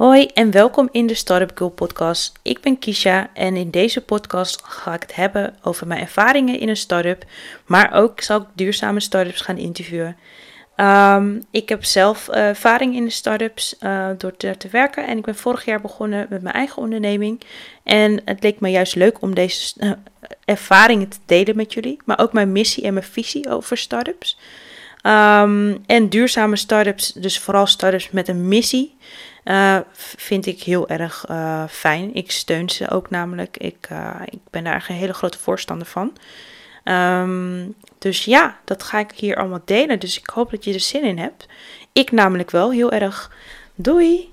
Hoi en welkom in de Startup Girl podcast. Ik ben Kisha en in deze podcast ga ik het hebben over mijn ervaringen in een startup, maar ook zal ik duurzame startups gaan interviewen. Um, ik heb zelf uh, ervaring in de startups uh, door te, te, werken en ik ben vorig jaar begonnen met mijn eigen onderneming. En het leek me juist leuk om deze uh, ervaringen te delen met jullie, maar ook mijn missie en mijn visie over startups. Um, en duurzame startups, dus vooral startups met een missie, uh, vind ik heel erg uh, fijn. Ik steun ze ook namelijk. Ik, uh, ik ben daar een hele grote voorstander van. Um, dus ja, dat ga ik hier allemaal delen. Dus ik hoop dat je er zin in hebt. Ik namelijk wel heel erg. Doei!